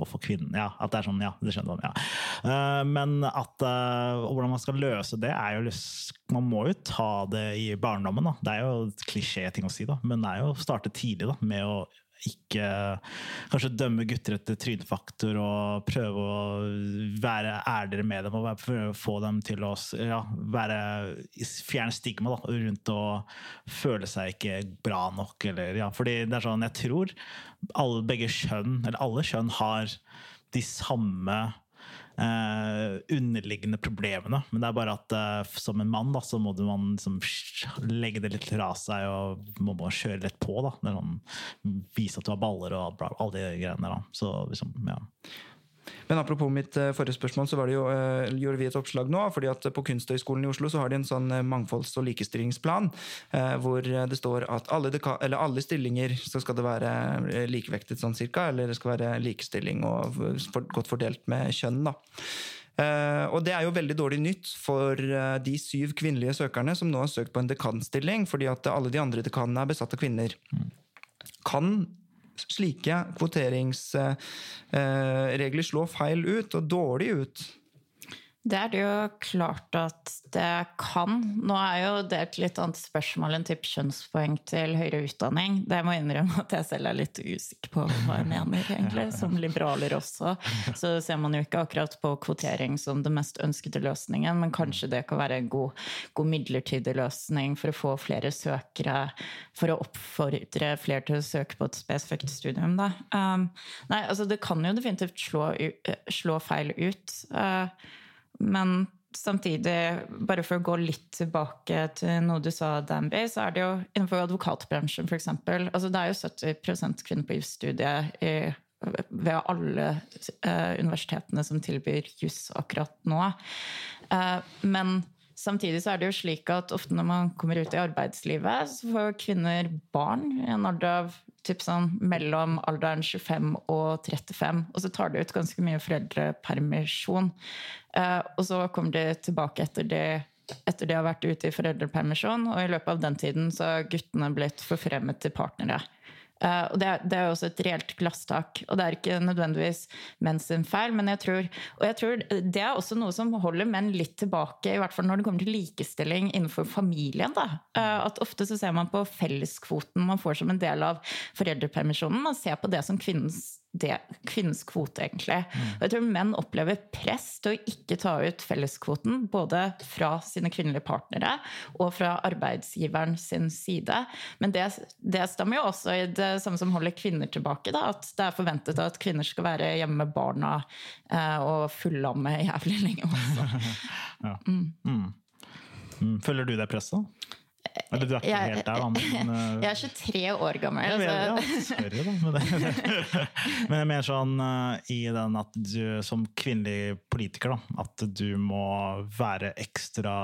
[SPEAKER 4] for, for kvinner. Ja, at det er sånn, ja, det skjønner man. Ja. Eh, men at, eh, hvordan man skal løse det, er jo Man må jo ta det i barndommen. Da. Det er jo et klisjé-ting å si, da. men det er jo å starte tidlig da, med å ikke kanskje dømme gutter etter trynefaktor og prøve å være ærligere med dem og prøve å få dem til å ja, være, fjerne stigma da, rundt å føle seg ikke bra nok. Eller, ja, fordi det er sånn, jeg tror alle, begge kjønn, eller alle kjønn har de samme eh, underliggende problemene. Men det er bare at eh, som en mann da, så må du man liksom legge det litt fra seg og må bare kjøre litt på. Da. Sånn, vise at du har baller og bla, alle de greiene der. Da. Så liksom, ja.
[SPEAKER 1] Men apropos mitt eh, forrige spørsmål, så var det jo, eh, gjorde vi et oppslag nå. fordi at På Kunsthøgskolen i Oslo så har de en sånn eh, mangfolds- og likestillingsplan. Hvor det står at alle, alle stillinger så skal det være likevektet sånn cirka. Eller det skal være likestilling og for, godt fordelt med kjønn. da. Uh, og det er jo veldig dårlig nytt for uh, de syv kvinnelige søkerne som nå har søkt på en dekanstilling, fordi at alle de andre dekanene er besatt av kvinner. Kan slike kvoteringsregler slå feil ut, og dårlig ut?
[SPEAKER 3] Det er det jo klart at det kan. Nå er jo det et litt annet spørsmål enn typ kjønnspoeng til høyere utdanning. Det må jeg innrømme at jeg selv er litt usikker på hva jeg mener, egentlig. Som liberaler også. Så ser man jo ikke akkurat på kvotering som den mest ønskede løsningen, men kanskje det kan være en god, god midlertidig løsning for å få flere søkere, for å oppfordre flere til å søke på et spesifikt studium, da. Um, nei, altså det kan jo definitivt slå, slå feil ut. Uh, men samtidig, bare for å gå litt tilbake til noe du sa, Danby, så er det jo innenfor advokatbransjen f.eks. Altså, det er jo 70 kvinner på jusstudiet ved alle eh, universitetene som tilbyr juss akkurat nå. Eh, men samtidig så er det jo slik at ofte når man kommer ut i arbeidslivet, så får kvinner barn i en alder av typ sånn mellom alderen 25 og 35. Og så tar de ut ganske mye foreldrepermisjon. Eh, og så kommer de tilbake etter det etter de har vært ute i foreldrepermisjon, og i løpet av den tiden så har guttene blitt forfremmet til partnere. Eh, og det det er jo også et reelt glasstak. Og det er ikke nødvendigvis menn sin feil, men jeg tror, og jeg tror det er også noe som holder menn litt tilbake, i hvert fall når det kommer til likestilling innenfor familien. Da. Uh, at ofte så ser man på felleskvoten man får som en del av foreldrepermisjonen. Man ser på det som kvinnens det, kvinnens kvote, egentlig. Og jeg tror menn opplever press til å ikke ta ut felleskvoten, både fra sine kvinnelige partnere og fra arbeidsgiveren sin side. Men det, det stemmer jo også i det samme som holder kvinner tilbake. Da, at det er forventet at kvinner skal være hjemme med barna eh, og fullamme jævlig lenge også.
[SPEAKER 4] Mm. Føler du deg pressa? Eller du er ikke
[SPEAKER 3] Jeg-
[SPEAKER 4] helt der, da. Men, eh,
[SPEAKER 3] Jeg er 23 år gammel.
[SPEAKER 4] Jeg vet,
[SPEAKER 3] så-
[SPEAKER 4] ja, sorry, da. Men, men jeg mener sånn eh, i den at du som kvinnelig politiker, da, at du må være ekstra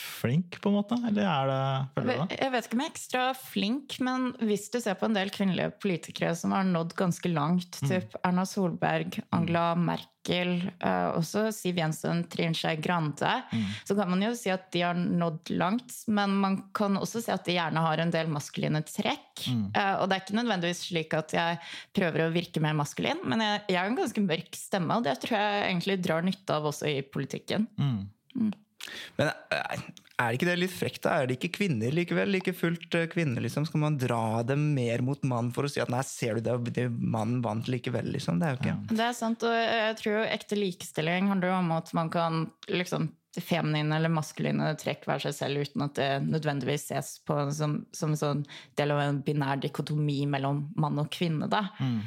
[SPEAKER 4] flink, på en måte? Eller er det Føler du det?
[SPEAKER 3] Jeg vet ikke om jeg er ekstra flink, men hvis du ser på en del kvinnelige politikere som har nådd ganske langt,
[SPEAKER 4] Mm.
[SPEAKER 3] typ Erna Solberg, Angela Merkel, eh, også Siv Jensen, Trine Skei Grande,
[SPEAKER 4] Mm.
[SPEAKER 3] så kan man jo si at de har nådd langt, men man kan også si at de gjerne har en del maskuline trekk.
[SPEAKER 4] Mm.
[SPEAKER 3] Eh, og det er ikke nødvendigvis slik at jeg prøver å virke mer maskulin, men jeg, jeg har en ganske mørk stemme, og det tror jeg egentlig drar nytte av også i politikken.
[SPEAKER 1] Men er er ikke det litt frekt? da? Er det ikke kvinner likevel? Like fullt eh, kvinner, liksom? Skal man dra dem mer mot mann for å si at nei, ser du det, det mannen vant likevel, liksom? Det er jo ikke
[SPEAKER 3] Det er sant, og jeg tror jo ekte likestilling handler jo om at man kan liksom feminine eller maskuline trekk være seg selv uten at det nødvendigvis ses på som, som sånn del av en binær dikotomi mellom mann og kvinne. Da.
[SPEAKER 1] Mm.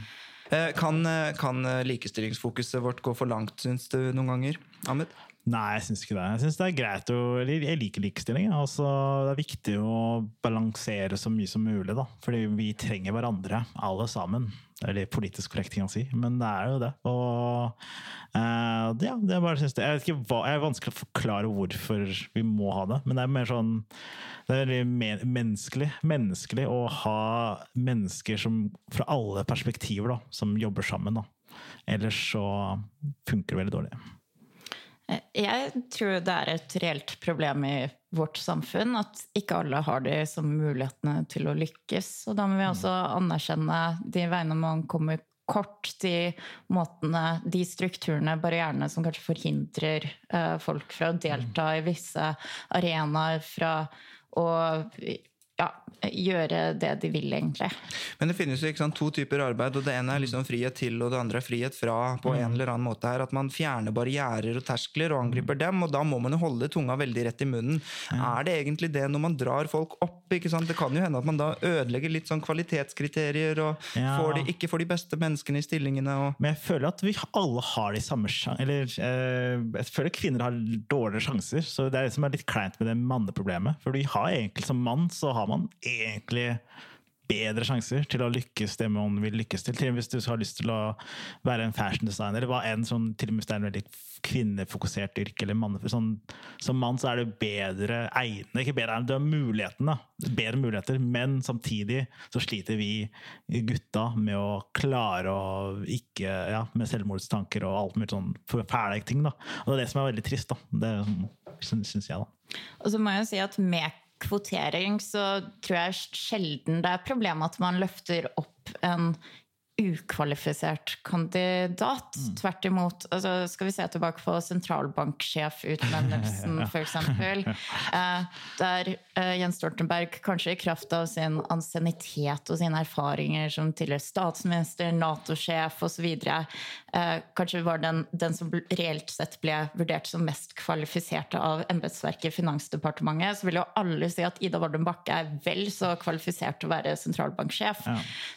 [SPEAKER 1] Kan, eh, kan eh, likestillingsfokuset vårt gå for langt, syns du noen ganger? Ahmed?
[SPEAKER 4] Nei, jeg syns ikke det. Jeg synes det er greit å, Jeg liker likestilling. Altså, det er viktig å balansere så mye som mulig. da. Fordi vi trenger hverandre, alle sammen. Det er litt politisk korrekt ting å si, men det er jo det. Og eh, ja, det er det, jeg vet ikke hva, jeg er vanskelig å forklare hvorfor vi må ha det, men det er mer sånn det er veldig men- menneskelig, menneskelig å ha mennesker som, fra alle perspektiver da, som jobber sammen. da. Ellers så funker det veldig dårlig.
[SPEAKER 3] Jeg tror det er et reelt problem i vårt samfunn at ikke alle har de samme mulighetene til å lykkes. Og da må vi også anerkjenne de veiene man kommer kort, de måtene, de strukturene, barrierene som kanskje forhindrer eh, folk fra å delta i visse arenaer, fra å ja, gjøre det de vil, egentlig.
[SPEAKER 1] Men det finnes jo ikke sant, to typer arbeid, og det ene er liksom frihet til, og det andre er frihet fra. på en eller annen måte her, At man fjerner barrierer og terskler og angriper dem, og da må man jo holde tunga veldig rett i munnen. Er det egentlig det når man drar folk opp? ikke sant? Det kan jo hende at man da ødelegger litt sånn kvalitetskriterier og
[SPEAKER 4] Ja.
[SPEAKER 1] får de, ikke får de beste menneskene i stillingene. og
[SPEAKER 4] Men jeg føler at vi alle har de samme Eller eh, jeg føler kvinner har dårligere sjanser. Så det er det som er litt kleint med det manneproblemet. For vi har egentlig som mann så har man egentlig bedre sjanser til å lykkes det man vil lykkes til. Til og med hvis du har lyst til å være en fashion designer, eller hva enn sånn, til og med hvis det er en veldig kvinnefokusert yrke, eller mann, sånn, som mann så er du bedre egnet, ikke bedre egnet, du har muligheten da, bedre muligheter, men samtidig så sliter vi gutta med å klare å ikke, ja, med selvmordstanker og alt mulig sånn fæle ting da. Og det er det som er veldig trist da, det syns syns jeg da.
[SPEAKER 3] Og så må jeg jo si at med kvotering så tror jeg sjelden det er problem at man løfter opp en ukvalifisert kandidat. Tvert imot. Altså, skal vi se tilbake på sentralbanksjefutnevnelsen, f.eks. Eh, der eh, Jens Stoltenberg, kanskje i kraft av sin ansiennitet og sine erfaringer som tidligere statsminister, Nato-sjef osv., eh, kanskje var den, den som reelt sett ble vurdert som mest kvalifiserte av embetsverket i Finansdepartementet, så vil jo alle si at Ida Wardum Bakke er vel så kvalifisert til å være sentralbanksjef.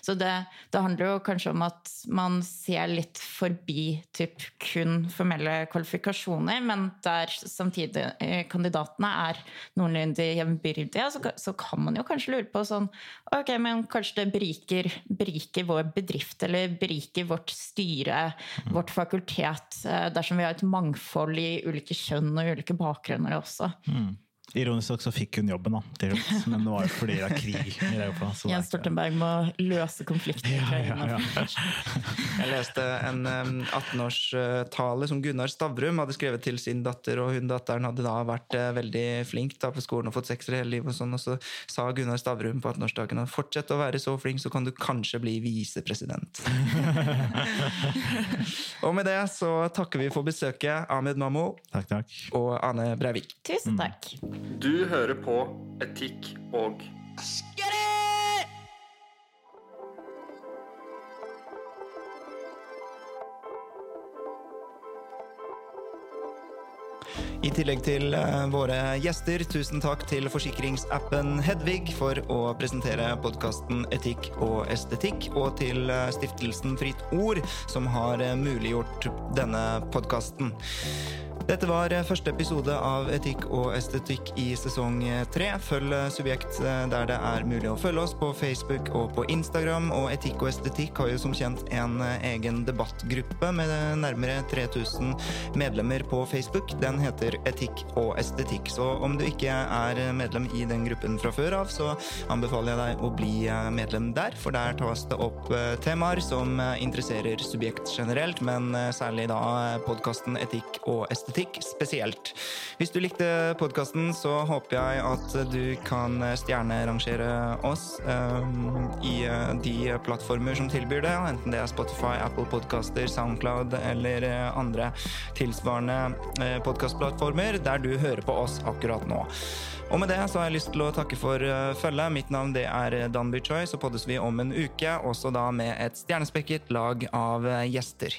[SPEAKER 3] Så det, det handler jo kanskje om at man ser litt forbi typ kun formelle kvalifikasjoner, men der samtidig eh, kandidatene er noenlunde jevnbyrdige, så, så kan man jo kanskje lure på sånn Ok, men kanskje det beriker, beriker vår bedrift, eller beriker vårt styre, vårt fakultet, eh, dersom vi har et mangfold i ulike kjønn og ulike bakgrunner også.
[SPEAKER 4] Ironisk nok så fikk hun jobben da, til slutt, men det var jo fordi det er krig i Europa. så
[SPEAKER 3] Jens
[SPEAKER 4] Stortenberg
[SPEAKER 3] Stoltenberg må løse konflikten i Ukraina.
[SPEAKER 1] Jeg leste en um, 18-årstale som Gunnar Stavrum hadde skrevet til sin datter, og hun datteren hadde da vært eh, veldig flink da, på skolen og fått sekser hele livet, og sånn, og så sa Gunnar Stavrum på 18-årsdagen at fortsett å være så flink, så kan du kanskje bli visepresident. og med det så takker vi for besøket, Ahmed Mammo og Ane Breivik.
[SPEAKER 3] Tusen takk.
[SPEAKER 5] Du hører på Etikk og Askeri!
[SPEAKER 1] I tillegg til eh, våre gjester, tusen takk til forsikringsappen Hedvig for å presentere podkasten Etikk og estetikk, og til eh, stiftelsen Fritt Ord, som har eh, muliggjort denne podkasten. Dette var eh, første episode av Etikk og estetikk i sesong eh, tre. Følg eh, Subjekt der det er mulig å følge oss på Facebook og på Instagram. Og Etikk og estetikk har jo som kjent en egen debattgruppe med nærmere 3000 medlemmer på Facebook. Den heter Etikk og estetikk. Så om du ikke er medlem i den gruppen fra før av, så anbefaler jeg deg å bli medlem der, for der tas det opp temaer som interesserer subjekt generelt, men særlig da podkasten Etikk og estetikk spesielt. Hvis du likte podkasten, så håper jeg at du kan stjernerangere oss um, i eh, de plattformer som tilbyr det, enten det er Spotify, Apple Podcaster, Soundcloud eller eh, andre tilsvarende eh, podkastplattformer der du hører på oss akkurat nå. Og med det så har jeg lyst til å takke for følget. Mitt navn det er Danby Choi, så poddes vi om en uke, også da med et stjernespekket lag av gjester.